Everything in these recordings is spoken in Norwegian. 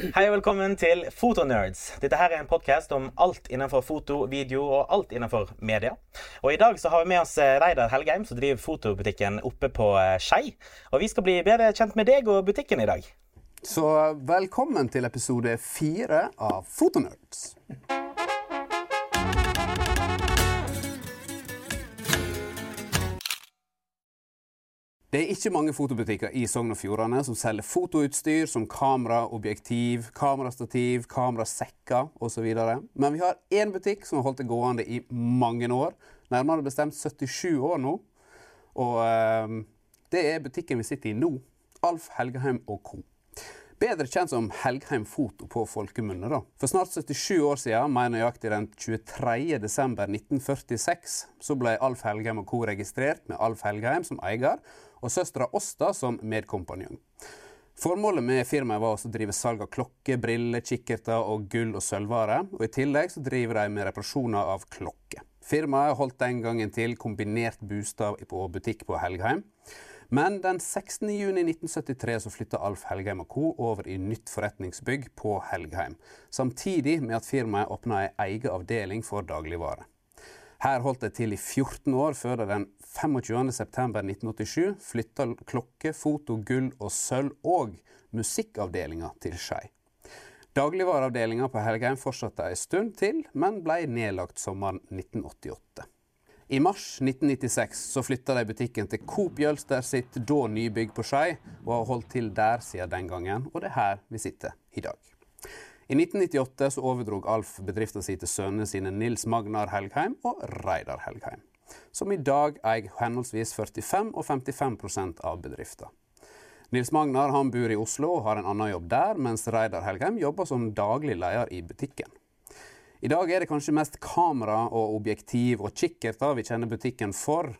Hei og velkommen til Fotonerds. Dette her er en podkast om alt innenfor foto, video og alt innenfor media. Og I dag så har vi med oss eh, Reidar Helgheim, som driver fotobutikken oppe på eh, Skei. Og vi skal bli bedre kjent med deg og butikken i dag. Så velkommen til episode fire av Fotonerds. Det er ikke mange fotobutikker i Sogn og Fjordane som selger fotoutstyr som kamera, objektiv, kamerastativ, kamerasekker osv. Men vi har én butikk som har holdt det gående i mange år. Nærmere bestemt 77 år nå. Og eh, det er butikken vi sitter i nå. Alf Helgeheim og co. Bedre kjent som Helgheim Foto på folkemunne. da. For snart 77 år siden, mer nøyaktig den 23.12.1946, så ble Alf Helgheim og co. registrert med Alf Helgheim som eier, og søstera Åsta som medkompanjong. Formålet med firmaet var å drive salg av klokker, briller, kikkerter og gull- og sølvvarer. Og I tillegg så driver de med reparasjoner av klokker. Firmaet holdt den gangen til kombinert bostad på butikk på Helgheim. Men den 16.6.1973 så flytta Alf Helgheim co. over i nytt forretningsbygg på Helgheim, samtidig med at firmaet åpna ei egen avdeling for dagligvare. Her holdt jeg til i 14 år, før jeg den 25.9.1987 flytta klokke, foto, gull og sølv og musikkavdelinga til Skei. Dagligvareavdelinga på Helgheim fortsatte ei stund til, men ble nedlagt sommeren 1988. I mars 1996 så flytta de butikken til Coop Jølster sitt da nybygg på Skei, og har holdt til der siden den gangen, og det er her vi sitter i dag. I 1998 så overdrog Alf bedriften sin til sønnene sine Nils Magnar Helgheim og Reidar Helgheim, som i dag eier henholdsvis 45 og 55% av bedriften. Nils Magnar han bor i Oslo og har en annen jobb der, mens Reidar Helgheim jobber som daglig leder i butikken. I dag er det kanskje mest kamera og objektiv og kikkerter vi kjenner butikken for.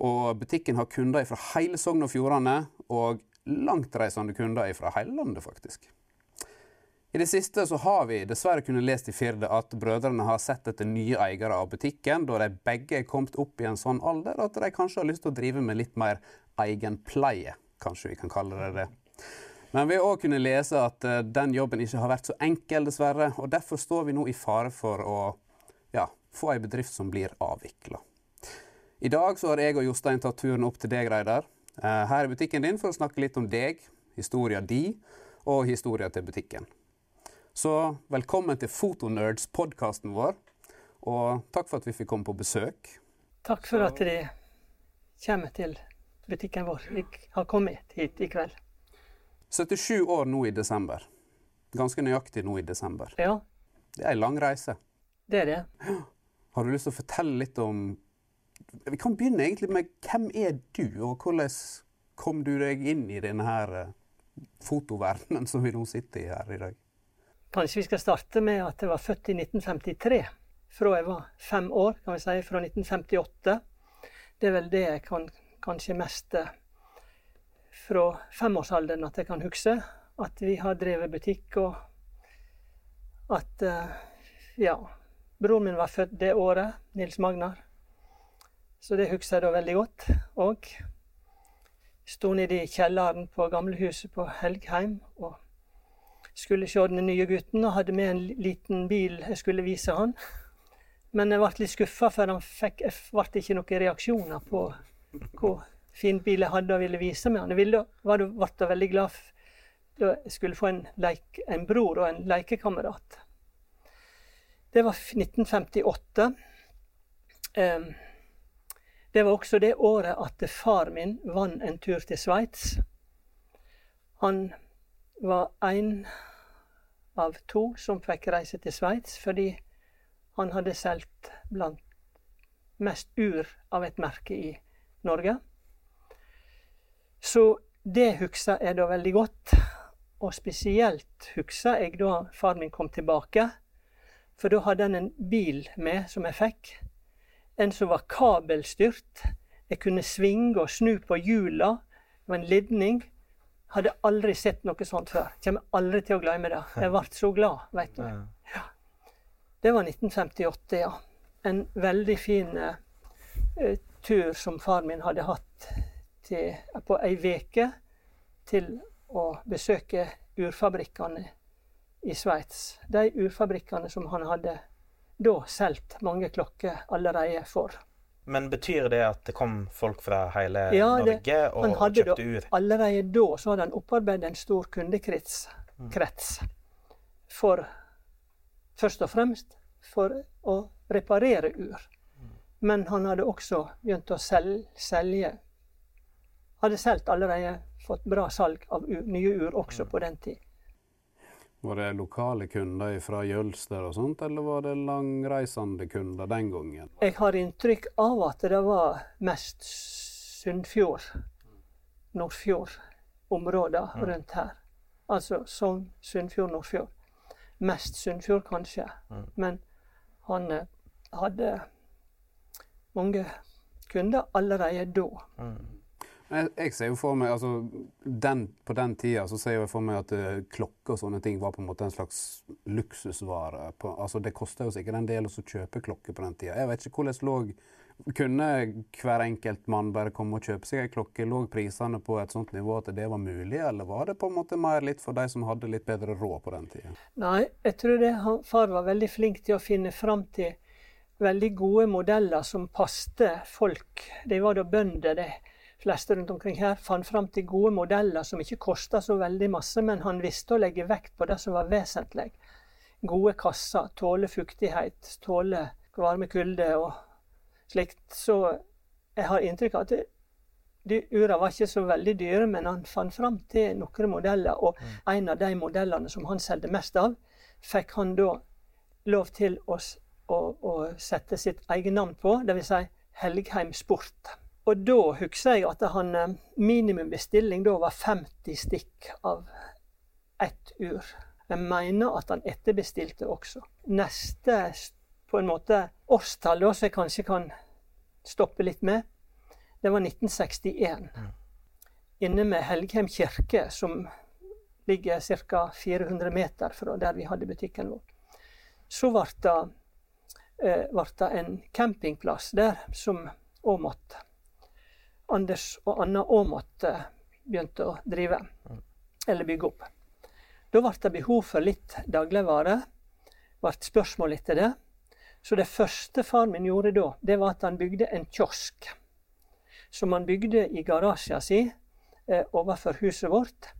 Og butikken har kunder fra hele Sogn og Fjordane, og langtreisende kunder fra hele landet, faktisk. I det siste så har vi dessverre kunnet lest i Firde at brødrene har sett etter nye eiere av butikken, da de begge er kommet opp i en sånn alder at de kanskje har lyst til å drive med litt mer egenpleie. Kanskje vi kan kalle det det. Men vi har òg kunnet lese at uh, den jobben ikke har vært så enkel, dessverre. Og derfor står vi nå i fare for å ja, få ei bedrift som blir avvikla. I dag så har jeg og Jostein tatt turen opp til deg, Reidar. Uh, her i butikken din for å snakke litt om deg, historia di og historia til butikken. Så velkommen til Fotonerds, podkasten vår. Og takk for at vi fikk komme på besøk. Takk for at dere kommer til butikken vår. Vi har kommet hit i kveld. 77 år nå i desember. Ganske nøyaktig nå i desember. Ja. Det er ei lang reise. Det er det. Har du lyst til å fortelle litt om Vi kan begynne egentlig med hvem er du, og hvordan kom du deg inn i denne her eh, fotoverdenen som vi nå sitter i her i dag? Kanskje vi skal starte med at jeg var født i 1953. Fra jeg var fem år, kan vi si. Fra 1958. Det er vel det jeg kan kanskje mest eh, fra femårsalderen at jeg kan huske at vi har drevet butikk, og at uh, Ja. Broren min var født det året, Nils Magnar. Så det husker jeg da veldig godt. Og sto nede i kjelleren på gamlehuset på Helgheim og skulle se den nye gutten og hadde med en liten bil jeg skulle vise han. Men jeg ble litt skuffa, for han fikk, jeg ble ikke noen reaksjoner på hvor fin bil jeg hadde og ville vise meg han. Jeg ville, var, ble veldig glad for jeg skulle få en, leik, en bror og en lekekamerat. Det var 1958. Um, det var også det året at far min vant en tur til Sveits. Han var én av to som fikk reise til Sveits fordi han hadde solgt blant mest ur av et merke i Norge. Så det husker jeg da veldig godt. Og spesielt husker jeg da far min kom tilbake. For da hadde han en bil med som jeg fikk. En som var kabelstyrt. Jeg kunne svinge og snu på hjula. Det var en ledning. Hadde aldri sett noe sånt før. Kommer aldri til å glemme det. Jeg ble så glad, veit du. Ja. Det var 1958, ja. En veldig fin uh, tur som far min hadde hatt til, på ei veke til å besøke urfabrikkene i Sveits. De urfabrikkene som han hadde da solgt mange klokker allerede for. Men betyr det at det kom folk fra hele Ja, det- Norge og kjøpte da- ur? Allerede da så hadde han opparbeidet en stor kundekrets krets for først og fremst for å reparere ur. Men han hadde også begynt å sel selge Hadde solgt allerede fått bra salg av ur, nye ur også på den tid. Var det lokale kunder fra Jølster og sånt, eller var det langreisende kunder den gangen? Jeg har inntrykk av at det var mest Sunnfjord, Nordfjord-områder rundt her. Altså Sogn, Sunnfjord, Nordfjord. Mest Sunnfjord, kanskje. Men han eh, hadde mange kunder allerede da. Jeg, jeg ser jo for meg, altså, den, På den tida så ser jeg for meg at uh, klokker og sånne ting var på en måte en slags luksusvare. På, altså, det kosta jo sikkert en del å kjøpe klokke på den tida. Jeg vet ikke hvordan lå Kunne hver enkelt mann bare komme og kjøpe seg ei klokke? Lå prisene på et sånt nivå at det var mulig, eller var det på en måte mer litt for de som hadde litt bedre råd på den tida? Nei, jeg tror det han, far var veldig flink til å finne fram til veldig gode modeller som passte folk. De var da bønder, de fleste rundt omkring her. Fant fram til gode modeller som ikke kosta så veldig masse, men han visste å legge vekt på det som var vesentlig. Gode kasser, tåle fuktighet, tåle varme, kulde og slikt. Så jeg har inntrykk av at det, de ura var ikke så veldig dyre, men han fant fram til noen modeller. Og en av de modellene som han solgte mest av, fikk han da lov til å, å, å sette sitt eget navn på, dvs. Si Helgheim Sport. Og da husker jeg at han eh, minimum bestilling da var 50 stikk av ett ur. Jeg mener at han etterbestilte også. Neste på en måte årstall da, som jeg kanskje kan stoppe litt med, det var 1961. Inne med Helgheim kirke, som ligger ca. 400 meter fra der vi hadde butikken vår. Så ble det, eh, ble det en campingplass der som Aamodt, Anders og Anna Aamodt, eh, begynte å drive, eller bygge opp. Da ble det behov for litt dagligvare. ble spørsmål etter det. Så det første far min gjorde da, det var at han bygde en kiosk. Som han bygde i garasjen sin eh, overfor huset vårt.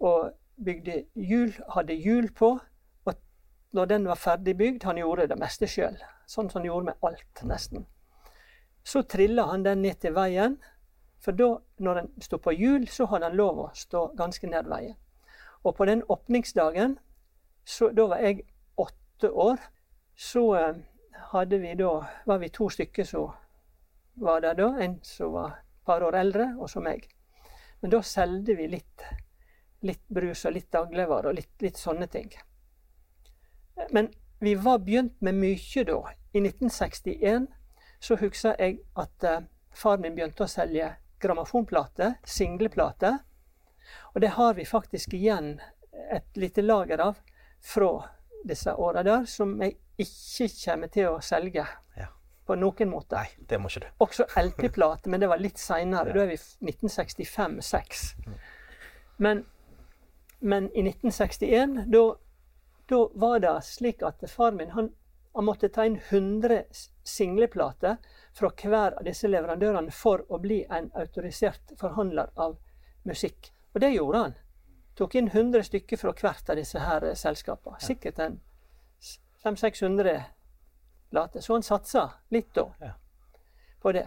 Og bygde hjul, hadde hjul på. Og når den var ferdig bygd, han gjorde det meste sjøl. Sånn som han gjorde med alt, nesten. Så trilla han den ned til veien. For da, når den står på hjul, så hadde den lov å stå ganske nær veien. Og på den åpningsdagen, så, da var jeg åtte år, så eh, hadde vi da, var vi to stykker som var der da. En som var et par år eldre, og så meg. Men da solgte vi litt, litt brus og litt dagligvarer og litt, litt sånne ting. Men vi var begynt med mye da. I 1961 så husker jeg at eh, far min begynte å selge grammofonplater, singleplate. Og det har vi faktisk igjen et lite lager av fra disse åra der, som jeg ikke kommer til å selge Ja. på noen måte. Nei, det må ikke du. Også LP-plate, men det var litt seinere. Da er vi 1965-6. Men, men i 1961, da, var det slik at far min han, han måtte ta inn 100 s- singleplater fra hver av disse leverandørene for å bli en autorisert forhandler av musikk. Og det gjorde han. Tok inn 100 stykker fra hvert av disse her eh, selskapene. Sikkert en 500-600 plater. Så han satsa litt da på det.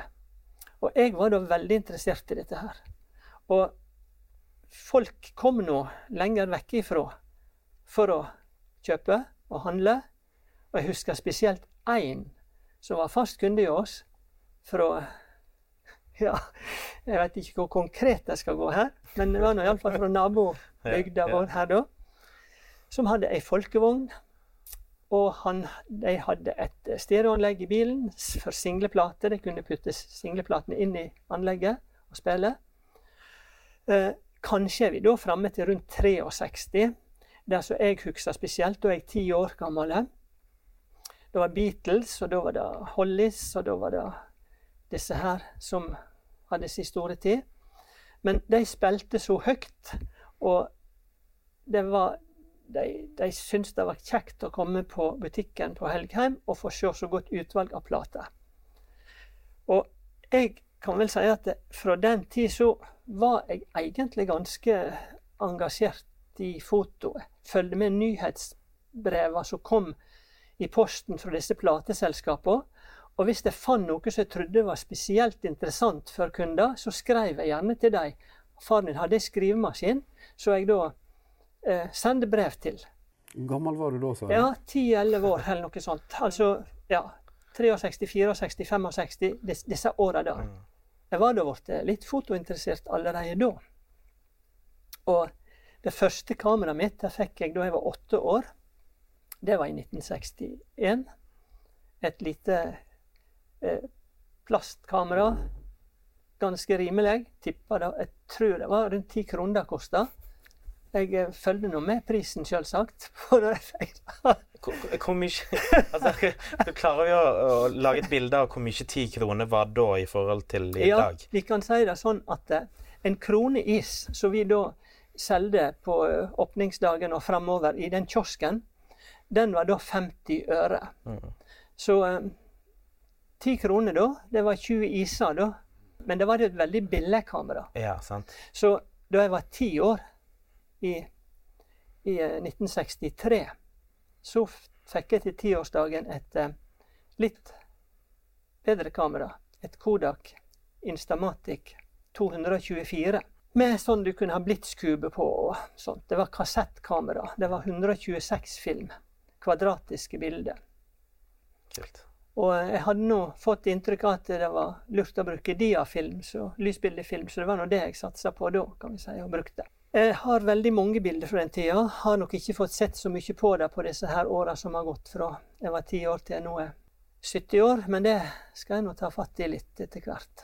Og jeg var da veldig interessert i dette her. Og folk kom nå lenger vekk ifra for å kjøpe og handle. Og jeg husker spesielt én som var fast kunde i oss fra Ja, jeg vet ikke hvor konkret jeg skal gå her, men det var nå iallfall fra nabobygda vår her, da. Som hadde ei folkevogn. Og han, de hadde et stereoanlegg i bilen for singleplater. De kunne putte singleplatene inn i anlegget og spille. Eh, kanskje er vi da framme til rundt 63. Det som jeg husker spesielt, da er jeg ti år gammel. Det var Beatles, og da var det Hollies, og da var det disse her som hadde sin store tid. Men de spilte så høyt, og det var de, de syntes det var kjekt å komme på butikken på Helgheim og få se så godt utvalg av plater. Og jeg kan vel si at fra den tid så var jeg egentlig ganske engasjert i fotoet. Følgde med nyhetsbrevene som kom i posten fra disse plateselskapene. Og hvis jeg fant noe som jeg trodde var spesielt interessant for kunder, så skrev jeg gjerne til dem. Faren min hadde skrivemaskin, så jeg da eh, sendte brev til. Hvor gammel var du da? sa du? Ja, 10-11 år eller noe sånt. Altså, ja, 63, 64, 65, dis, disse åra der. Jeg var da blitt litt fotointeressert allerede da. Og det første kameraet mitt det fikk jeg da jeg var åtte år. Det var i 1961. Et lite plastkamera. Ganske rimelig. Tippa det, jeg tror det var rundt ti kroner det kosta. Jeg følger følgde nå med prisen, sjølsagt. Hvor, mye altså, Du klarer jo å, å lage et bilde av hvor mye ti kroner var da i forhold til i Ja, dag. vi kan si det sånn at eh, en krone is, som vi da solgte på eh, åpningsdagen og framover i den kiosken, den var da 50 øre. Så eh, 10 kroner da, det var 20 iser da. Men det var et veldig billig kamera. Ja, sant. Så da jeg var ti år, i, i eh, 1963, så fikk jeg til tiårsdagen et uh, litt bedre kamera. Et Kodak Instamatic 224. Med sånn du kunne ha blitskube på og sånt. Det var kassettkamera. Det var 126 film. Kvadratiske bilder. Kult. Og jeg hadde nå fått inntrykk av at det var lurt å bruke diafilm, så lysbildefilm, så det var nå det jeg satsa på da, kan vi si, og brukte. Jeg har veldig mange bilder fra den tida. Har nok ikke fått sett så mye på det på disse her åra som har gått fra jeg var ti år til jeg nå er 70 år, men det skal jeg nå ta fatt i litt etter hvert.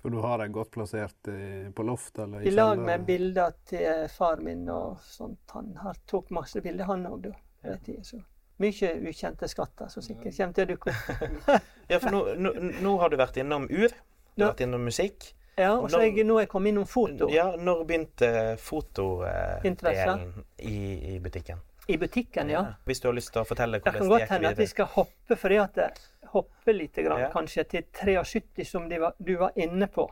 For du har dem godt plassert på loft eller I lag kjelleren? med bilder til far min og sånt. Han har tok masse bilder, han òg, da. Ja. den tiden, så. Mye ukjente skatter som sikkert kommer til å dukke opp. Ja, for nå, nå, nå har du vært innom ur. Du har vært innom musikk. Ja, og så jeg nå er jeg kommet innom foto. Ja, når begynte fotodelen i, i butikken? I butikken, ja. Hvis du har lyst til å fortelle hvordan Det gikk kan det godt hende at vi skal hoppe, fordi at jeg hopper litt, grann, Ja. kanskje til 73, som de var, du var inne på.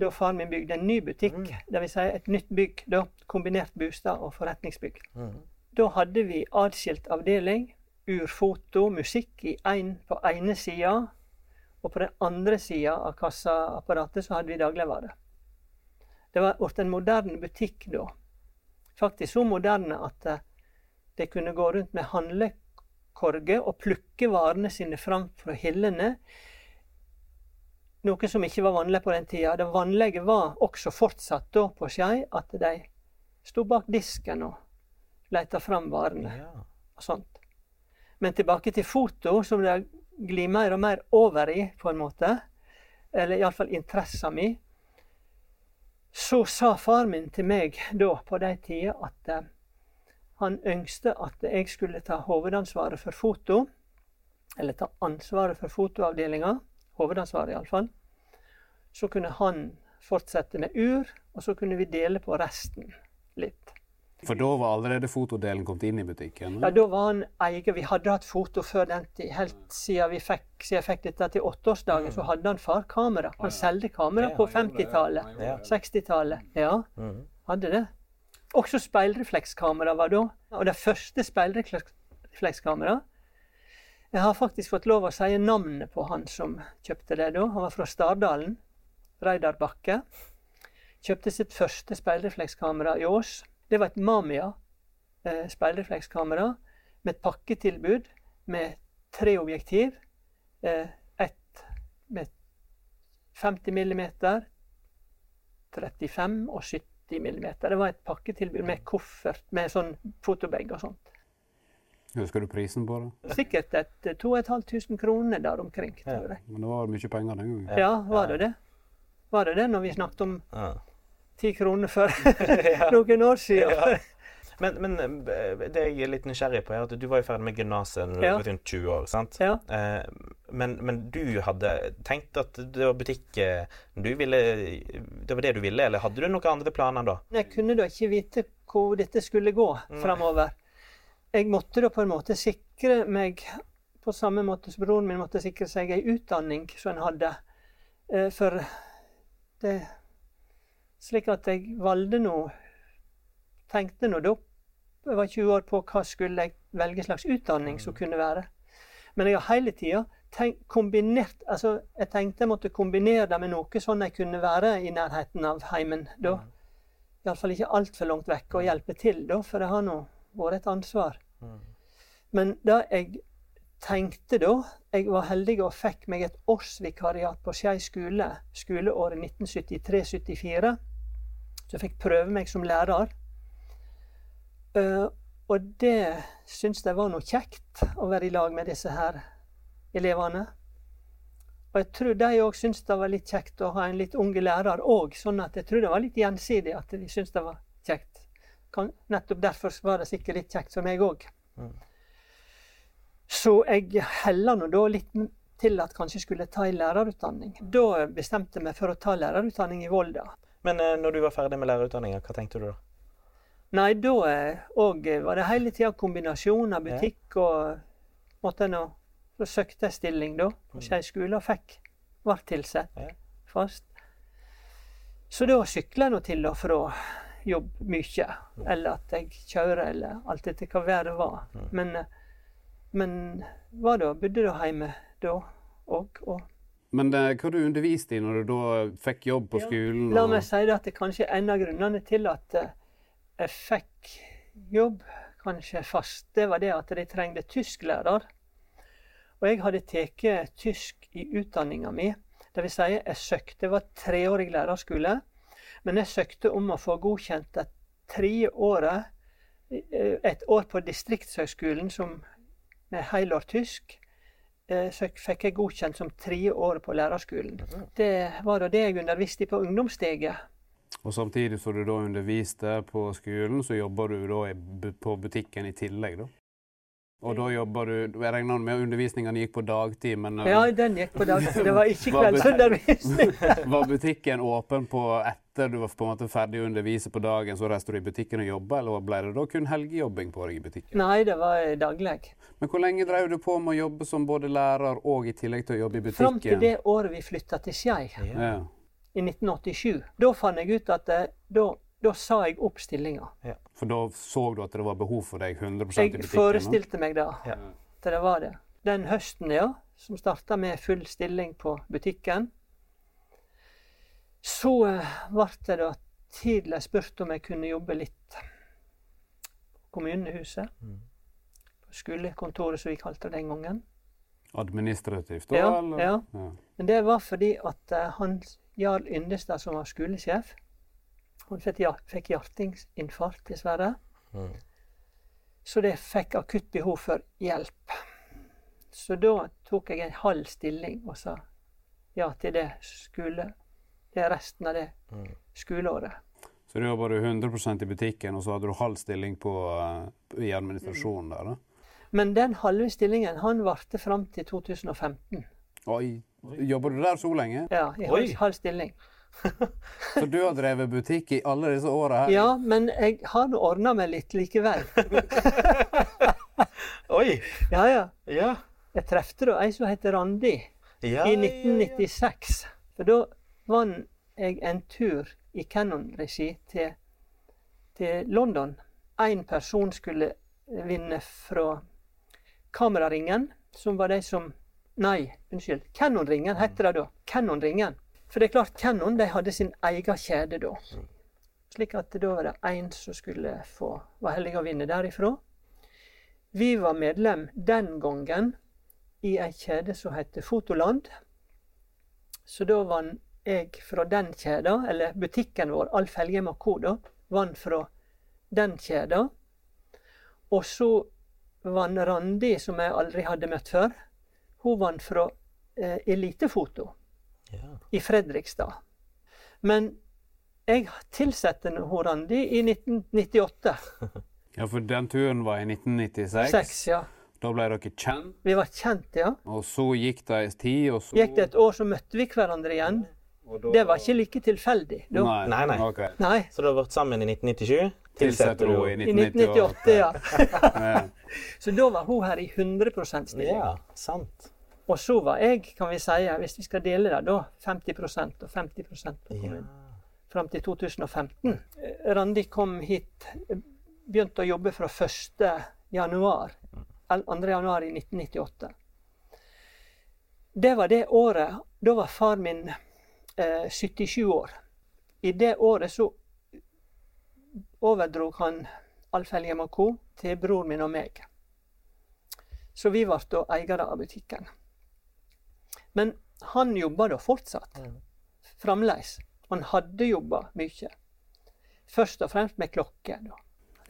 Da far min bygde en ny butikk, Mm. vil Si et nytt bygg. Da, kombinert bostad og forretningsbygg. Mm. Da hadde vi adskilt avdeling, urfoto, musikk i en, på ene sida. Og på den andre sida av kassaapparatet så hadde vi dagligvare. Det var blitt en moderne butikk da. Faktisk så moderne at eh, de kunne gå rundt med handlekorger og plukke varene sine fram fra hyllene. Noe som ikke var vanlig på den tida. Det vanlige var også fortsatt da på Skei at de sto bak disken og leita fram varene Ja. og sånt. Men tilbake til foto, som det glir mer og mer over i, på en måte. Eller iallfall interessen min. Så sa far min til meg da, på de tider, at eh, han ønskte at jeg skulle ta hovedansvaret for foto. Eller ta ansvaret for fotoavdelinga. Hovedansvaret, iallfall. Så kunne han fortsette med ur, og så kunne vi dele på resten litt. For da var allerede fotodelen kommet inn i butikken? Ja, da var han eier. Vi hadde hatt foto før den tid. Helt siden, vi fikk, siden jeg fikk dette til åtteårsdagen, så hadde han far kamera. Han solgte kamera på 50-tallet. 60-tallet. Ja, Mhm. hadde det. Også speilreflekskamera var da. Og det første speilreflekskamera Jeg har faktisk fått lov å si navnet på han som kjøpte det da. Han var fra Stardalen. Reidar Bakke. Kjøpte sitt første speilreflekskamera i Ås. Det var et Mamia eh, speilreflekskamera med et pakketilbud med tre objektiv. Eh, ett med 50 millimeter, 35 og 70 millimeter. Det var et pakketilbud med koffert, med sånn fotobag og sånt. Husker du prisen på det? Sikkert et 2500 kroner der omkring, tror jeg. Men det var mye penger den gangen. Ja, var det det? Var det det når vi snakket om Ja. Ti kroner for noen år siden? Men, men eh, det jeg er litt nysgjerrig på, er at du var jo ferdig med gymnaset Ja. rundt 20 år. sant? Ja. Eh, men, men du hadde tenkt at det var butikk eh, du ville, Det var det du ville, eller hadde du noen andre planer da? Jeg kunne da ikke vite hvor dette skulle gå framover. jeg måtte da på en måte sikre meg på samme måte som broren min måtte sikre seg ei utdanning som en hadde. For det Slik at jeg valgte nå Tenkte nå da jeg var 20 år på hva skulle jeg velge slags utdanning som kunne være. Men jeg har hele tida kombinert altså Jeg tenkte jeg måtte kombinere det med noe sånn jeg kunne være i nærheten av heimen da. Iallfall ikke altfor langt vekk, og hjelpe til, da, for det har nå vært et ansvar. Men det jeg tenkte da Jeg var heldig og fikk meg et årsvikariat på Skei skole skoleåret 1973-74. Så jeg fikk prøve meg som lærer. Uh, og det syntes jeg var noe kjekt, å være i lag med disse her elevene. Og jeg tror de òg syntes det var litt kjekt å ha en litt unge lærer òg, sånn at jeg tror det var litt gjensidig at de syntes det var kjekt. Kan, nettopp derfor var det sikkert litt kjekt for meg òg. Mm. Så jeg hella nå da litt til at kanskje skulle ta en lærerutdanning. Da bestemte jeg meg for å ta lærerutdanning i Volda. Men eh, når du var ferdig med lærerutdanninga, hva tenkte du da? Nei, da òg eh, var det hele tida kombinasjon av butikk og måtte nå Så søkte jeg stilling da på mm. Skei skole og fikk ble tilsatt fast. Så da sykla jeg nå til og fra jobb mye. Mm. Eller at jeg kjører, eller alt etter hva været var. Mm. Men eh, men var da, bodde da hjemme da òg. Og, men det, hva du underviste i når du da fikk jobb på ja, skolen? La meg si det at det kanskje er en av grunnene til at eh, jeg fikk jobb kanskje fast, det var det at de trengte tysklærer. Og jeg hadde tatt tysk i utdanninga mi. Vil si, jeg søkte, det var treårig lærerskole. Men jeg søkte om å få godkjent det tredje året, eh, et år på Distriktshøgskolen, som med helår tysk. Eh, så fikk jeg godkjent som tre år på lærerskolen. Det var da det jeg underviste i på ungdomssteget. Og Samtidig som du da underviste på skolen, så jobber du da på butikken i tillegg? da? Og da jobba du Jeg regner med undervisningen gikk på dagtid, men Ja, den gikk på dagtid. Det var ikke kveldsundervisning. var butikken åpen på etter du var på en måte ferdig å undervise på dagen, så reiste du i butikken og jobba, eller ble det da kun helgejobbing på deg i butikken? Nei, det var daglig. Men hvor lenge drev du på med å jobbe som både lærer og i tillegg til å jobbe i butikken? Fram til det året vi flytta til Skei, ja. i 1987. Da fant jeg ut at det, da da sa jeg opp stillinga. Ja. For da så du at det var behov for deg 100 i butikken? Jeg forestilte meg da, ja. Til det var det. Den høsten, ja, som starta med full stilling på butikken, så uh, ble det da tidlig spurt om jeg kunne jobbe litt på kommunehuset. Mm. På skolekontoret, som vi kalte det den gangen. Administrativt, da? Ja, ja. ja. Men det var fordi at uh, han Jarl Yndestad, som var skolesjef, hun fikk hjerteinfarkt, dessverre. Mm. Så det fikk akutt behov for hjelp. Så da tok jeg en halv stilling og sa ja til det skole, det resten av det mm. skoleåret. Så du jobba 100% i butikken, og så hadde du halv stilling på, uh, i administrasjonen der? da? Men den halve stillingen han varte fram til 2015. Oi. Jobber du der så lenge? Ja, i halv, halv stilling. Så du har drevet butikk i alle disse åra her? Ja, men jeg har nå ordna meg litt likevel. Oi! Ja, ja. ja. Jeg trefte da ei som heter Randi ja, i 1996. For da vant jeg en tur i Cannon-regi til, til London. Én person skulle vinne fra Kameraringen, som var de som Nei, unnskyld. Cannon-ringen heter det da. Cannon-ringen. For det er klart, Cannon de hadde sin egen kjede da. Slik at da var det én som skulle få var heldig å vinne derifra. Vi var medlem den gangen i ei kjede som heter Fotoland. Så da vant jeg fra den kjeda, eller butikken vår, Alf Helgheim og Co., da, fra den kjeda. Og så vant Randi, som jeg aldri hadde møtt før, hun vant fra eh, Elitefoto i Fredrikstad. Men jeg tilsatte henne i 1998. ja, for den turen var i 1996? Seks, ja. Da ble dere kjent? Vi var kjent, ja. Og så gikk det en tid, og så Gikk det et år, så møtte vi hverandre igjen. Da... Det var ikke like tilfeldig. Da. Nei, nei. nei. Okay. nei. Så dere har vært sammen i 1997? Tilsetter du i 1998? I 1998, ja. Så da var hun her i 100% stilling. Ja, sant. Og så var jeg, kan vi si, hvis vi skal dele det, da 50% og 50 på Ja. kommunen. Fram til 2015. Eh, Randi kom hit, begynte å jobbe fra 1. januar, 2. januar i 1998. Det var det året Da var far min eh, 77 år. I det året så overdrog han Alf Helgem og co. til bror min og meg. Så vi ble eiere av butikken. Men han jobba da fortsatt. Fremdeles. Han hadde jobba mye. Først og fremst med klokker. da.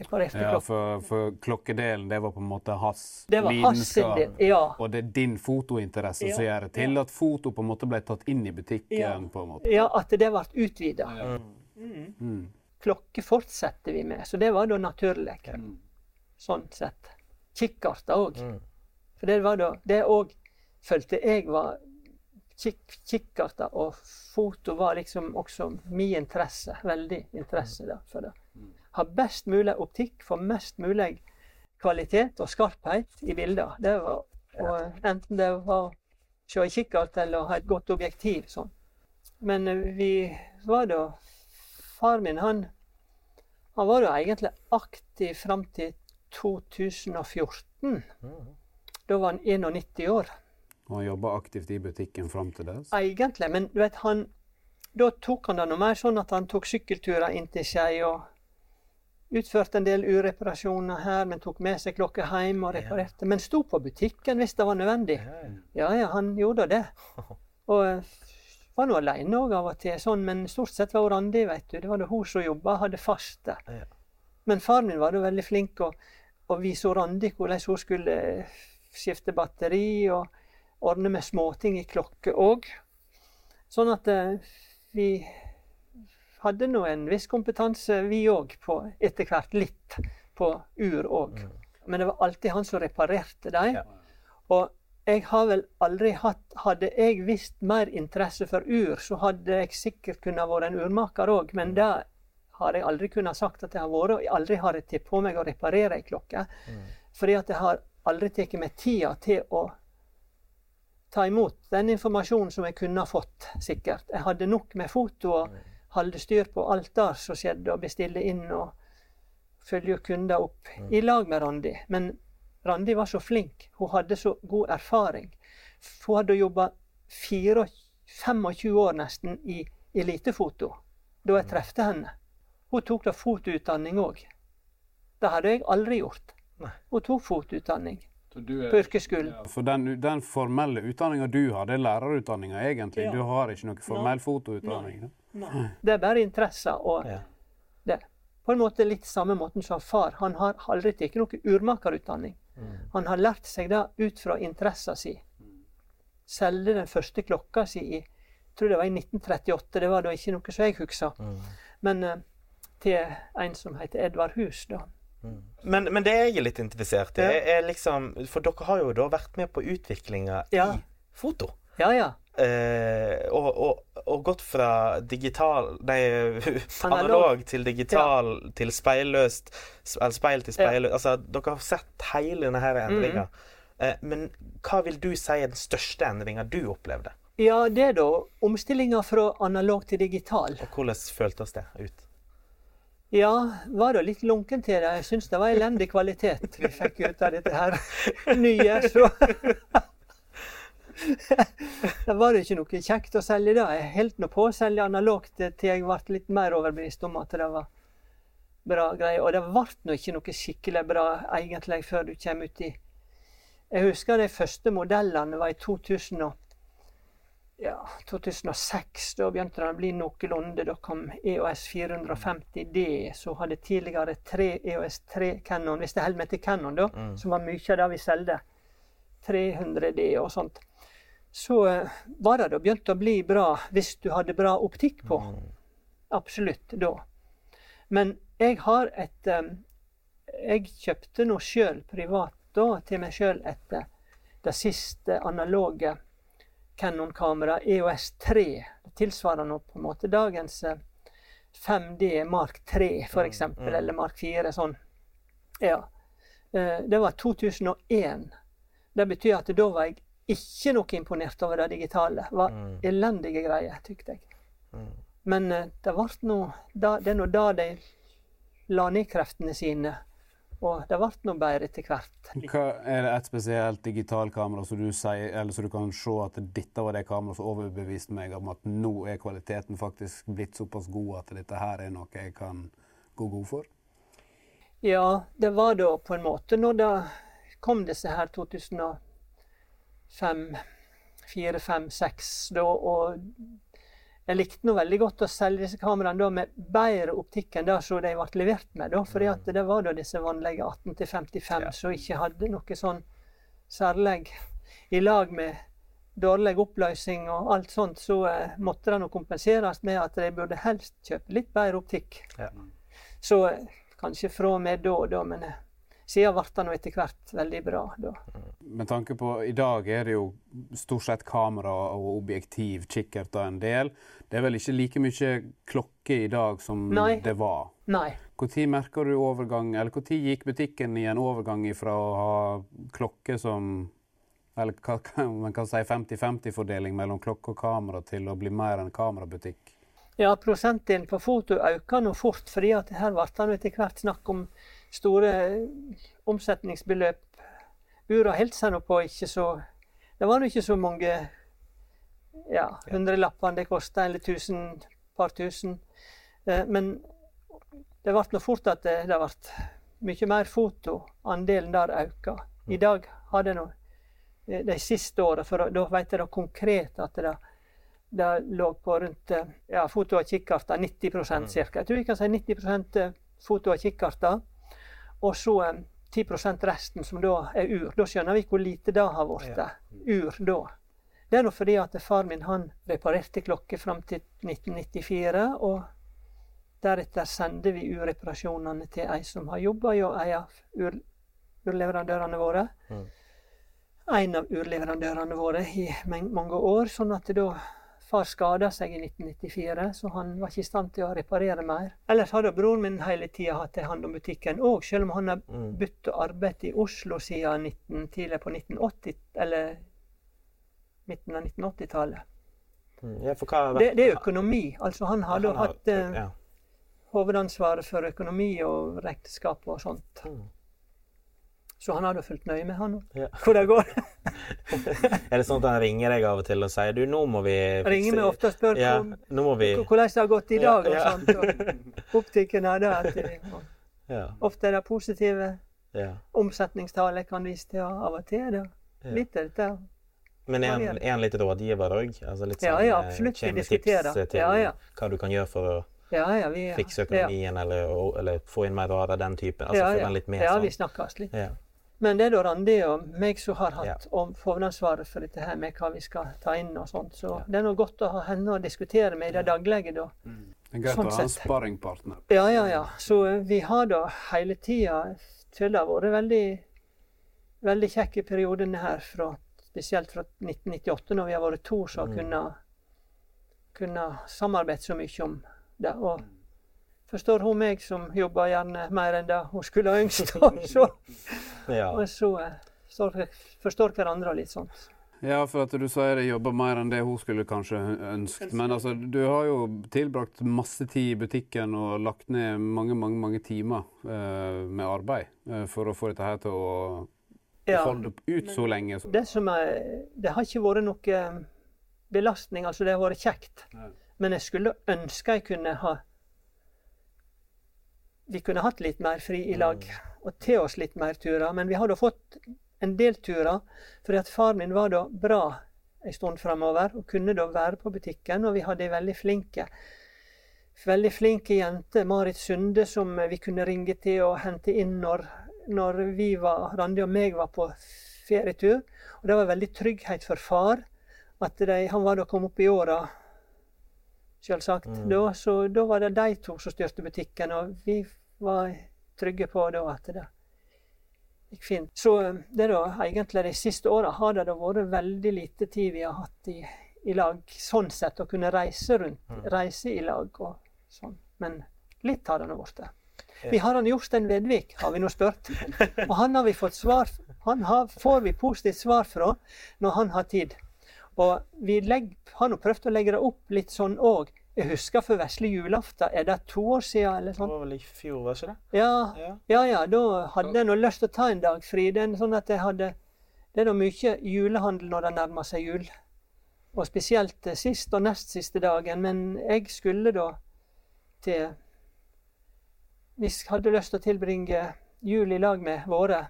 Ja, for, for klokkedelen, det var på en måte hans Det var hans lidenskap. Ja. Og det er din fotointeresse som gjør det til at foto på en måte ble tatt inn i butikken. Ja. på en måte. ja, at det ble utvida. Mm. Klokke fortsetter vi med, så det var da naturlig. Sånn sett. Kikkerter òg. Mm. For det var da Det òg følte jeg var kik Kikkerter og foto var liksom også min interesse. Veldig interesse da, for det. Ha best mulig optikk, få mest mulig kvalitet og skarphet i bilder. Det var, og enten det var å se i kikkert eller ha et godt objektiv. sånn. Men eh, vi var da Far min, han, han var jo egentlig aktiv fram til 2014. Da var han 91 år. Og han jobba aktivt i butikken fram til det. Egentlig, men du vet, han Da tok han det noe mer sånn at han tok sykkelturer inn til Skei og utførte en del ureparasjoner her, men tok med seg klokka hjem og reparerte. Men sto på butikken hvis det var nødvendig. Ja, ja, han gjorde det. Og eh, var nå aleine òg av og til, sånn, men stort sett var hun Randi, vet du. Det var det hun som jobba, hadde fast der. Ja. Men faren min var da veldig flink å, og vise Randi hvordan hun skulle eh, skifte batteri og ordne med småting i klokke òg. Sånn at eh, vi hadde nå en viss kompetanse, vi òg, på etter hvert litt på ur òg. Men det var alltid han som reparerte dem. Og jeg har vel aldri hatt Hadde jeg visst mer interesse for ur, så hadde jeg sikkert kunnet være en urmaker òg, men det har jeg aldri kunnet sagt at jeg har vært. Og aldri har jeg tatt på meg å reparere ei klokke. Fordi at jeg har aldri tatt meg tida til å ta imot den informasjonen som jeg kunne ha fått, sikkert. Jeg hadde nok med foto og holde styr på alt der som skjedde, og bestille inn og følge kunder opp i lag med Randi. Men Randi var så flink. Hun hadde så god erfaring. Hun hadde jobba 25 år nesten i elitefoto da jeg trefte henne. Hun tok da fotoutdanning òg. Det hadde jeg aldri gjort. Nei. Hun tok fotoutdanning Du på yrkesskolen. For den, den formelle utdanninga du har, det er lærerutdanninga egentlig. Ja. Du har ikke noe formell fotoutdanning. da. Det er bare interesser og Ja. det. På en måte litt samme måten som far. Han har aldri tatt noe urmakerutdanning. Han har lært seg det ut fra interessen sin. Selgde den første klokka si i jeg tror det var i 1938. Det var da ikke noe som jeg husker. Men uh, til en som heter Edvard Hus, da. Men, men det jeg er litt interessert i, Ja. er liksom For dere har jo da vært med på utviklinga Ja. i foto. Ja, ja. Eh, og, og, og gått fra digital Nei, Analog. analog til digital til speilløst Eller speil til speilløst. Altså, dere har sett hele denne her endringa. Eh, men hva vil du si er den største endringa du opplevde? Ja, det da omstillinga fra analog til digital. Og hvordan føltes det ut? Ja, var da litt lunken til det. Jeg syns det var elendig kvalitet vi fikk ut av dette her nye. Så det var ikke noe kjekt å selge det. Jeg holdt nå på å selge analogt til jeg ble litt mer overbevist om at det var bra greier. Og det ble nå ikke noe skikkelig bra egentlig før du kommer ut i Jeg husker de første modellene var i 2000 og ja, 2006. Da begynte det å bli noenlunde. Da kom EOS 450D. Så hadde tidligere tre EOS 3 Canon, hvis det holder meg til Canon, da, som var mye av det vi solgte. 300D og sånt. Så uh, var det da begynt å bli bra hvis du hadde bra optikk på. Absolutt, da. Men jeg har et um, Jeg kjøpte nå sjøl privat da til meg sjøl et eh, det siste analoge Canon-kamera EOS 3. Det tilsvarer nå på en måte dagens eh, 5D Mark 3 for eksempel, eller Mark 4. sånn. Ja. Eh, det var 2001. Det betyr at da var jeg ikke noe imponert over det digitale. Det var Mm. elendige greier, tykte jeg. Mm. Men eh, det, ble nå, det er nå da de la ned kreftene sine. Og det ble nå bedre etter hvert. Hva, er det et spesielt digitalkamera som du sier, eller så du kan se at dette var det kameraet som overbeviste meg om at nå er kvaliteten faktisk blitt såpass god at dette her er noe jeg kan gå god for? Ja, det var da på en måte når det kom disse her 2005, 2004, 2005, 2006, da, og jeg likte nå veldig godt å selge disse kameraene med bedre optikk enn det som de ble levert med. da, fordi at det var da disse vanlige 18-55 Ja. som ikke hadde noe sånn særlig i lag med dårlig oppløsning og alt sånt, så eh, måtte det nå kompenseres med at de burde helst kjøpe litt bedre optikk. Ja. Så eh, kanskje fra og med da da, men eh, siden ble det nå etter hvert veldig bra. da. Med tanke på I dag er det jo stort sett kamera og objektiv, kikkerter en del. Det er vel ikke like mye klokke i dag som Nei. det var. Nei. Når merker du overgang, eller når gikk butikken i en overgang fra å ha klokke som eller man kan si 50-50-fordeling mellom klokke og kamera til å bli mer en kamerabutikk? Ja, prosentdelen på foto øker nå fort, fordi at her ble det etter hvert snakk om store omsetningsbeløp. Ura holdt seg nå på ikke så Det var nå ikke så mange ja, hundrelappene det kosta, eller tusen, par tusen. Eh, Men det ble nå fort at det, det ble mye mer foto. Andelen der økte. I dag har det nå eh, de siste åra, for da vet jeg da konkret at det det lå på rundt eh, ja, foto av kikkerter, 90 Mm. ca. Jeg tror vi kan si 90 eh, foto av kikkerter. Og så eh, 10% resten som da er ur. Da skjønner vi hvor lite det har blitt. Ja. Ur da. Det er nå fordi at far min han reparerte klokker fram til 1994. Og deretter sender vi urreparasjonene til ei som har jobba hjå en av ur, urleverandørene våre. Mm. En av urleverandørene våre i mange år. Sånn at da far skada seg i 1994, så han var ikke i stand til å reparere mer. Ellers hadde broren min hele tida hatt ei hand om butikken òg, selv om han har bytt arbeid i Oslo siden 19, tidlig på 1980, eller midten av 1980-tallet. Mm. Ja, Det, det er økonomi. Altså han hadde ja, Han har- hatt eh, ja. hovedansvaret for økonomi og regnskap og sånt. Mm. Så han har da fulgt nøye med, han òg. Ja. Hvor det går. Er det sånn at han ringer deg av og til og sier du, nå må vi Ringer meg ofte og spør Ja, vi hvordan det har gått i Ja, dag. og sånt. Og optikken er det at Ja. Ofte er det positive ja. omsetningstall jeg kan vise til, og av og til er det litt av dette. Men er han, er han litt rådgiver òg? Altså litt Ja, sånn, ja, ja, absolutt. Vi diskuterer. tips til Ja, ja. hva du kan gjøre for å Ja, ja, vi, fikse økonomien, eller, eller få inn mer varer, den typen? Altså ja, ja. Litt mer, sånn. ja, vi snakkes litt. Men det er da Randi og meg som har hatt Ja. hovedansvaret for dette her med hva vi skal ta inn og sånt. Så Ja. det er nå godt å ha henne å diskutere med i det daglige, da. Det er greit Sånn å ha en sparringpartner. Ja, ja, ja. Så eh, vi har da hele tida Det har vært veldig, veldig kjekke periodene her, fra, spesielt fra 1998, når vi har vært to som har Mm. kunnet, kunne samarbeide så mye om det. Og forstår hun meg, som jobber gjerne mer enn det hun skulle ønske. og så, ja. og så eh, forstår, forstår hverandre litt sånt. Ja, for at du sier jeg jobber mer enn det hun skulle kanskje ønsket. Men altså, du har jo tilbrakt masse tid i butikken og lagt ned mange, mange mange timer uh, med arbeid uh, for å få dette her til å Ja. holde ut så lenge. Det, som er, det har ikke vært noe belastning, altså det har vært kjekt. Nei. Men jeg skulle ønske jeg kunne ha Vi kunne hatt litt mer fri i lag og til oss litt mer turer. Men vi har da fått en del turer, fordi at far min var da bra en stund framover og kunne da være på butikken, og vi hadde ei veldig flinke Veldig flinke jente, Marit Sunde, som vi kunne ringe til og hente inn når, når vi var, Randi og meg var på ferietur. Og det var veldig trygghet for far. At de, han var da kommet opp i åra, selvsagt. Mm. Da, så da var det de to som styrte butikken, og vi var trygge på da at det gikk fint. Så eh, det er da egentlig de siste åra har det da vært veldig lite tid vi har hatt i, i lag, sånn sett, å kunne reise rundt, Mm. reise i lag og sånn. Men litt har det nå blitt. Vi har han Jostein Vedvik, har vi nå spurt. Og han har vi fått svar Han har, får vi positivt svar fra når han har tid. Og vi legg, har nå prøvd å legge det opp litt sånn òg. Jeg husker for vesle julaften, er det to år siden eller Det sånn? var vel i fjor, var ikke det? Ja, Ja. ja, ja, da hadde jeg nå lyst til å ta en dag fri. Det er sånn at jeg hadde Det er da mye julehandel når det nærmer seg jul. Og spesielt eh, sist og nest siste dagen. Men jeg skulle da til Vi hadde lyst til å tilbringe jul i lag med våre,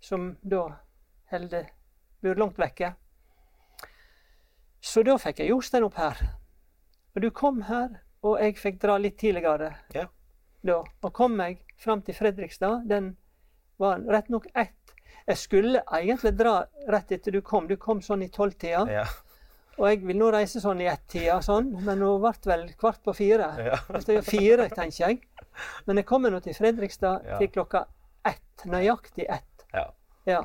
som da holder bor langt vekke. Så da fikk jeg Jostein opp her. Og du kom her, og jeg fikk dra litt tidligere Ja. da. Og kom meg fram til Fredrikstad. Den var rett nok ett. Jeg skulle egentlig dra rett etter du kom. Du kom sånn i tolvtida. Ja. Og jeg vil nå reise sånn i ett-tida, sånn. men nå ble det vel kvart på fire. Ja. Er fire, tenker jeg. Men jeg kommer nå til Fredrikstad Ja. til klokka ett. Nøyaktig ett. Ja. Ja.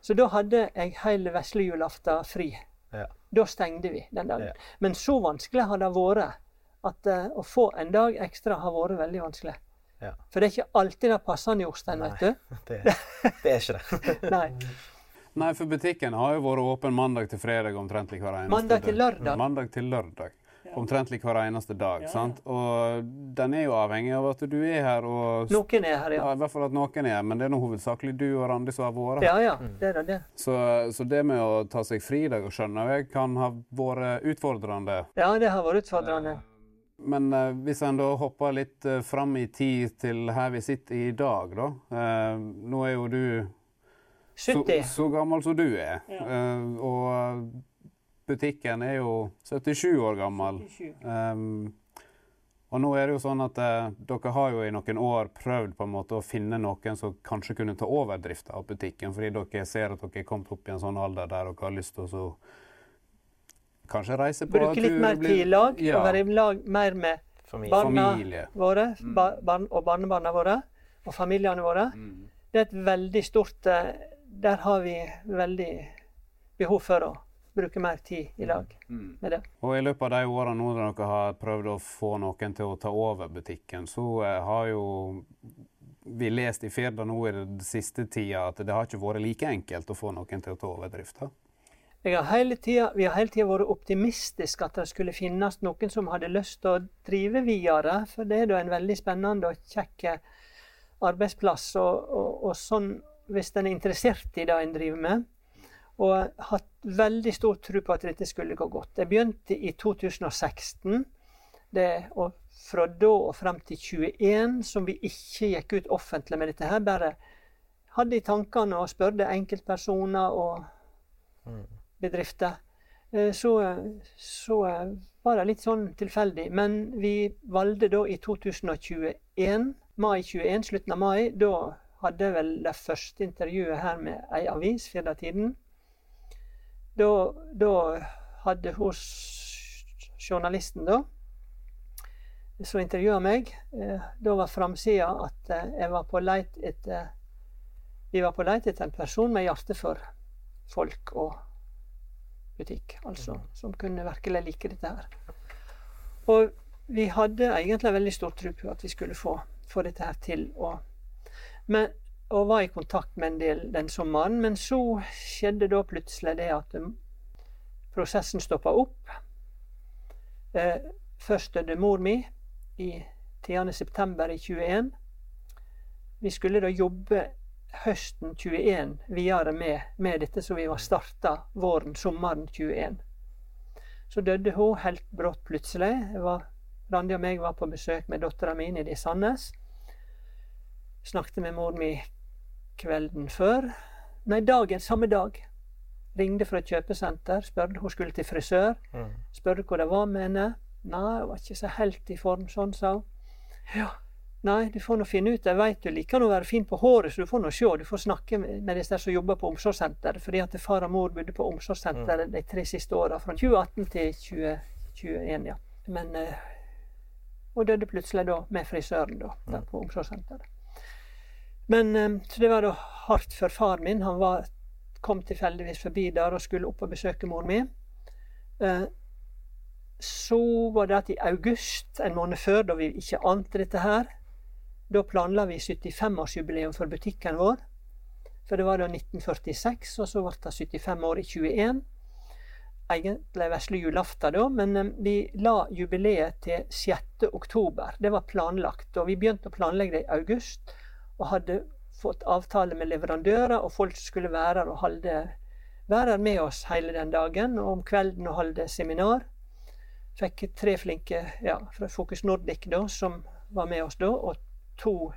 Så da hadde jeg hele vesle julaften fri. Ja. Da stengte vi den dagen. Ja. Men så vanskelig har det vært at uh, å få en dag ekstra har vært veldig vanskelig. Ja. For det er ikke alltid det passer Jostein, vet du. Det, det er ikke det. Nei. Nei, for butikken har jo vært åpen mandag til fredag omtrentlig hver eneste Mandag til lørdag. Mandag til lørdag. Omtrentlig hver eneste dag. sant? Og den er jo avhengig av at du er her, og Noen er her, ja, ja. I hvert fall at noen er her, men det er nå hovedsakelig du og Randi som har vært her. Ja ja, det er det. Så, så det med å ta seg fridag skjønner jeg kan ha vært utfordrende. Ja, det har vært utfordrende. Men eh, hvis en da hopper litt eh, fram i tid til her vi sitter i dag, da. Eh, nå er jo du så, 70. så gammel som du er. Eh, og butikken er jo 77 år gammel. Um, og nå er det jo sånn at uh, dere har jo i noen år prøvd på en måte å finne noen som kanskje kunne ta over drifta av butikken, fordi dere ser at dere er kommet opp i en sånn alder der dere har lyst til å så kanskje reise på Bruke litt mer tid i lag, Ja, og være i lag mer med Familie. barna familie. våre Mm. barn og barnebarna våre og familiene våre. Mm. Det er et veldig stort eh, Der har vi veldig behov for å bruke mer tid i lag Mm. med det. Og i løpet av de årene nå når dere har prøvd å få noen til å ta over butikken, så eh, har jo vi lest i Firda nå i den siste tida at det har ikke vært like enkelt å få noen til å ta over drifta. Vi har hele tida vært optimistiske at det skulle finnes noen som hadde lyst til å drive videre. For det er da en veldig spennende og kjekk arbeidsplass. Og, og, og sånn, hvis en er interessert i det en driver med. Og hatt veldig stor tro på at dette skulle gå godt. Jeg begynte i 2016. Det, og fra da og frem til 21, som vi ikke gikk ut offentlig med dette her, bare hadde i tankene og spurte enkeltpersoner og bedrifter, eh, så, så var det litt sånn tilfeldig. Men vi valgte da i 2021, mai 21, slutten av mai, da hadde jeg vel det første intervjuet her med ei avis, Firda-tiden. Da, da hadde hos journalisten da, som intervjua meg, eh, da var framsida at eh, jeg var på leit etter Vi var på leit etter en person med hjerte for folk og butikk, altså, som kunne virkelig like dette her. Og vi hadde egentlig veldig stor tro på at vi skulle få, få dette her til. Og, men, og var i kontakt med en del den sommeren. Men så skjedde da plutselig det at um, prosessen stoppa opp. Eh, først døde mor mi i 10. september i 21. Vi skulle da jobbe høsten 21 videre med, med dette som vi var starta våren, sommeren 21. Så døde hun helt brått plutselig. Var, Randi og meg var på besøk med dattera mi i Sandnes. Snakket med mor mi kvelden før. Nei, dagen, samme dag. Ringte fra et kjøpesenter, spurte hun skulle til frisør. Mm. Spurte hva det var med henne. Nei, hun var ikke så helt i form, sånn, sa hun. Ja, nei, du får nå finne ut. Jeg veit du liker å være fin på håret, så du får nå se. Du får snakke med disse som jobber på omsorgssenteret. Fordi at far og mor bodde på omsorgssenter de tre siste åra, fra 2018 til 2021, ja. Men uh, Hun døde plutselig da med frisøren da, der på omsorgssenteret. Men eh, Så det var da hardt for far min. Han var, kom tilfeldigvis forbi der og skulle opp og besøke mor mi. Eh, så var det at i august, en måned før, da vi ikke ante dette her Da planla vi 75-årsjubileum for butikken vår. For det var da 1946, og så ble det 75 år i 21. Egentlig vesle julaften da, men eh, vi la jubileet til 6. oktober. Det var planlagt. Og vi begynte å planlegge det i august, og hadde fått avtale med leverandører, og folk skulle være her og holde, være med oss hele den dagen. Og om kvelden og holde seminar. Fikk tre flinke ja, fra Fokus Nordic da, som var med oss da, og to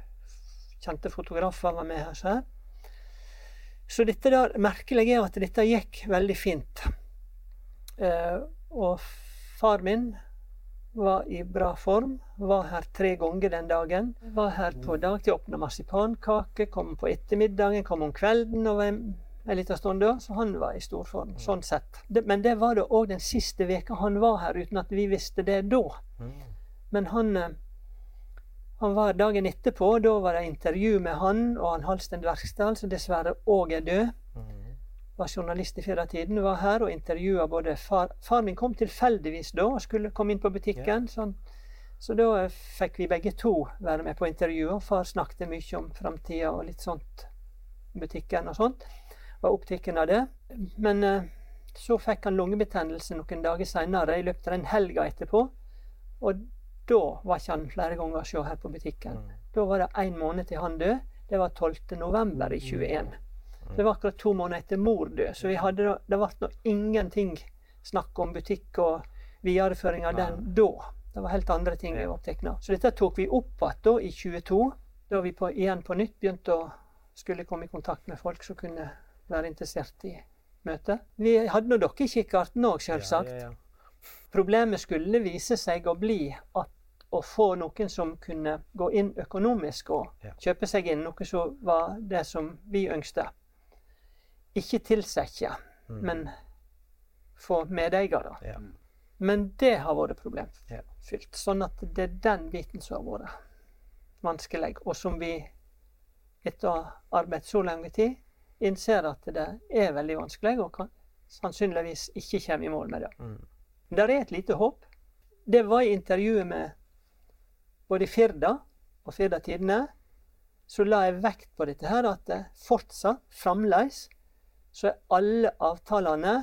kjente fotografer var med oss her. Så dette der, merkelig er at dette gikk veldig fint. Eh, og far min var i bra form. Var her tre ganger den dagen. Var her på dag til å åpne marsipankake. Kom på ettermiddagen, kom om kvelden og var en, en liten stund da. Så han var i stor form, sånn sett. Men det var det òg den siste veka han var her, uten at vi visste det da. Men han eh, han var dagen etterpå. Da var det intervju med han og han Halsten Dverksdal, som dessverre òg er død. Var journalist i Firdatiden. Var her og intervjua både far Far min kom tilfeldigvis da og skulle komme inn på butikken. Sånn. Så da fikk vi begge to være med på intervjuet. Far snakket mye om framtida og litt sånt. Butikken og sånt. Var opptatt av det. Men eh, så fikk han lungebetennelse noen dager seinere, i løpet av den helga etterpå. Og da var ikke han flere ganger å se her på butikken. Da var det én måned til han døde. Det var 12. november i 21. Det var akkurat to måneder etter mor død. Så vi hadde, det ble nå ingenting snakk om butikk og videreføring av den da. Det var helt andre ting vi var opptatt av. Så dette tok vi opp igjen i 22. Da vi på, igjen på nytt begynte å skulle komme i kontakt med folk som kunne være interessert i møtet. Vi hadde nå dere i kikkerten òg, selvsagt. Ja, ja, ja. Problemet skulle vise seg å bli at å få noen som kunne gå inn økonomisk og kjøpe seg inn, noe som var det som vi ønskte. Ikke tilsette, men få medeiere. Ja. Men det har vært problemfylt. Sånn at det er den biten som har vært vanskelig, og som vi etter å ha arbeidet så lenge tid, innser at det er veldig vanskelig, og kan sannsynligvis ikke kommer i mål med det. Mm. Der er et lite håp. Det var i intervjuet med både Firda og Firda Tidende, så la jeg vekt på dette her, at det fortsatt, fremdeles, så er alle avtalene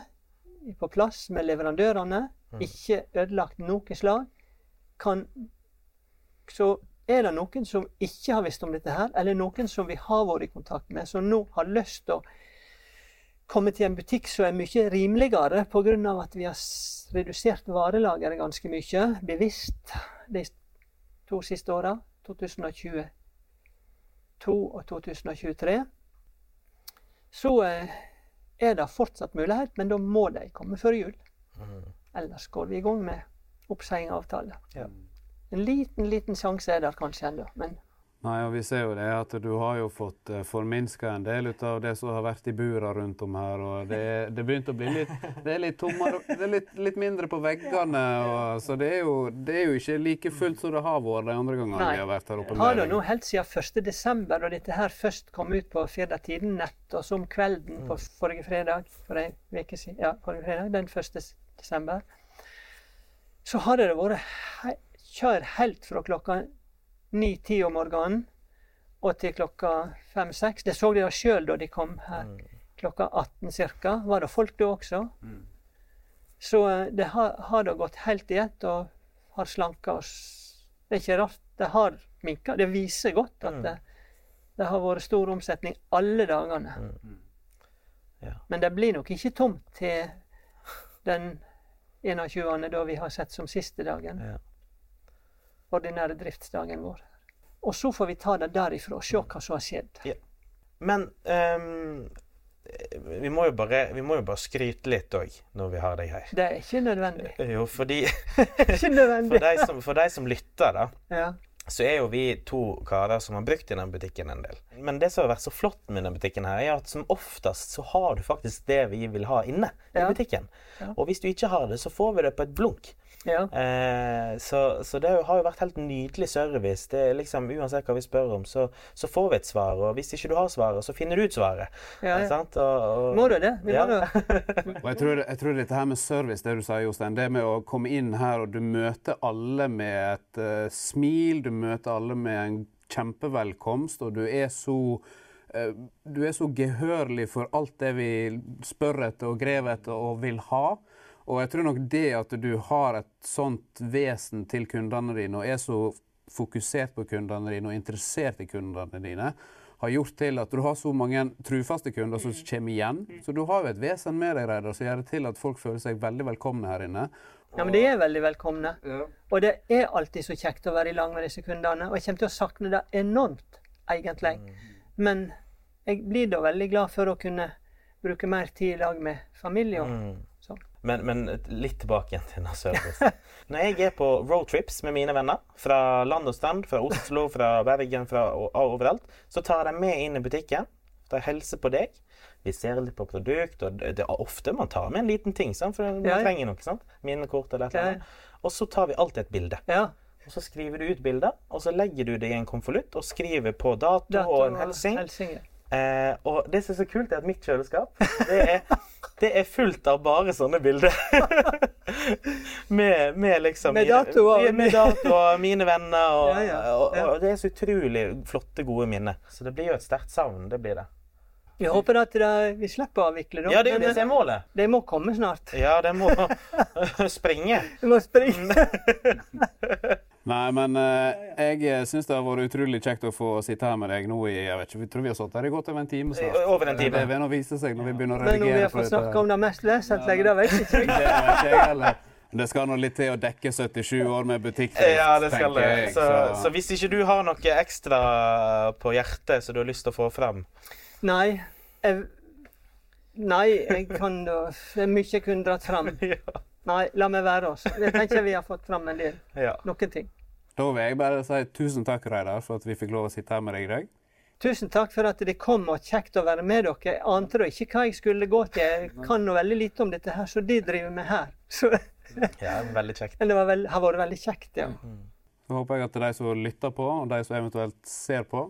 på plass med leverandørene. Ikke ødelagt noe slag. Kan, så er det noen som ikke har visst om dette her, eller noen som vi har vært i kontakt med, som nå har lyst til å komme til en butikk som er mye rimeligere pga. at vi har redusert varelageret ganske mye, bevisst, de to siste åra, 2022 og 2023, så eh, er det fortsatt mulighet, men da må de komme før jul. Ellers går vi i gang med oppseiing av avtale. Ja. En liten, liten sjanse er der kanskje ennå, men Nei, og vi ser jo det at du har jo fått uh, forminska en del av det som har vært i bura rundt om her. og Det, det begynte å bli litt Det er litt tommere, det er litt, litt mindre på veggene. Og, så det er, jo, det er jo ikke like fullt som det har vært de andre gangene vi har vært her oppe. har det nå helt siden 1.12., da dette her først kom ut på Firda Tiden-nett, og så om kvelden på forrige fredag, for en uke siden, ja, forrige fredag, den 1. desember, så har det vært kjør helt fra klokka ni-ti om morgenen og til klokka fem-seks. Det så de sjøl da de kom her klokka 18 ca. Var det folk da også? Så eh, det har, har da gått helt i ett og har slanka oss. Det er ikke rart. Det har minka. Det viser godt at det, det har vært stor omsetning alle dagene. Ja. Men det blir nok ikke tomt til den 21. da vi har sett som siste dagen. Ja. Ordinære driftsdagen vår. Og så får vi ta det derifra og se hva som har skjedd. Men um, vi, må bare, vi må jo bare skryte litt òg, når vi har deg her. Det er ikke nødvendig. Jo, fordi ikke nødvendig. For deg som, for de som lytter, da, Ja. så er jo vi to karer som har brukt i den butikken en del. Men det som har vært så flott med denne butikken her, er at som oftest så har du faktisk det vi vil ha inne i Ja. butikken. Ja. Og hvis du ikke har det, så får vi det på et blunk. Ja. Eh, så, så det har jo vært helt nydelig service. Det er liksom Uansett hva vi spør om, så, så får vi et svar. Og hvis ikke du har svaret, så finner du ut svaret. Ja, ja. Sant? Og, og, Må du det? Vi Ja. må det. Og jeg tror, jeg tror dette her med service, det du sier, Jostein, det med å komme inn her og du møter alle med et uh, smil, du møter alle med en kjempevelkomst, og du er så uh, du er så gehørlig for alt det vi spør etter og grever etter og vil ha. Og jeg tror nok det at du har et sånt vesen til kundene dine og er så fokusert på kundene dine og interessert i kundene dine, har gjort til at du har så mange trufaste kunder som kommer igjen. Så du har jo et vesen med deg Reidar, som gjør det til at folk føler seg veldig velkomne her inne. Ja, men de er veldig velkomne. Og det er alltid så kjekt å være i lag med disse kundene. Og jeg kommer til å sakne det enormt, egentlig. Men jeg blir da veldig glad for å kunne bruke mer tid i lag med familie. Og, sånn. Men, men litt tilbake igjen til denne service. Når jeg er på roadtrips med mine venner, fra land og strand, fra Oslo, fra Bergen, fra overalt, så tar jeg med inn i butikken. De hilser på deg. Vi ser litt på produkt, og det er ofte man tar med en liten ting, sant? for man Ja, ja. trenger noe. sant? Minnekort eller et eller annet. Og så tar vi alltid et bilde. Ja. Og så skriver du ut bildet, og så legger du det i en konvolutt og skriver på dato, dato og en hilsing. Eh, og det som er så kult, er at mitt kjøleskap det er, det er fullt av bare sånne bilder. med, med liksom Med datoer. Med, med datoer, mine venner, og, Ja, ja, Og, ja. og det er så utrolig flotte, gode minner. Så det blir jo et sterkt savn. Det blir det. Vi håper at det, vi slipper å avvikle det. Ja, det er jo det som er målet. De må komme snart. Ja, det må springe. De må springe. Nei, men eh, jeg syns det har vært utrolig kjekt å få sitte her med deg nå i jeg vet ikke, Vi tror vi har sittet her i godt over en time snart. Over en time. Det vil nå vise seg når vi begynner å Men når vi har fått snakke om det mest vesentlige, det vet ikke jeg. Det vet ikke jeg heller. Det skal nå litt til å dekke 77 år med butikkdrift, Ja, det skal det. tenker jeg. Så, så hvis ikke du har noe ekstra på hjertet som du har lyst til å få frem Nei. Jeg, nei, jeg kan da Det er mye jeg kunne dratt fram. ja. Nei, la meg være oss. Jeg tenker vi har fått fram en del. ja. Noen ting. Da vil jeg bare si tusen takk, Reidar, for at vi fikk lov å sitte her med deg i dag. Tusen takk for at dere kom, og kjekt å være med dere. Jeg ante da ikke hva jeg skulle gå til. Jeg kan nå veldig lite om dette her, så de driver med her. Så, ja, veldig kjekt. men det var veld, har vært veldig kjekt, ja. Så håper jeg at de som lytter på, og de som eventuelt ser på,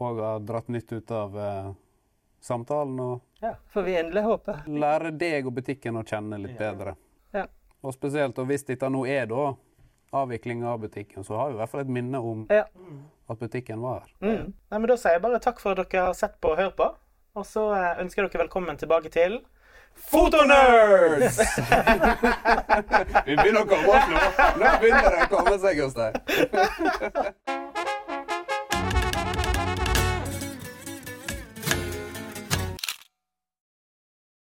òg har dratt nytt ut av eh, samtalen og Får vi endelig håpe. lære deg og butikken å kjenne litt bedre. Ja. Og spesielt, og hvis dette nå er da avvikling av butikken, så har vi i hvert fall et minne om Ja. at butikken var her. Mm. Nei, men Da sier jeg bare takk for at dere har sett på og hørt på. Og så eh, ønsker jeg dere velkommen tilbake til Fotonerds! Vi begynner å komme oss nå. Nå begynner det å komme seg hos deg.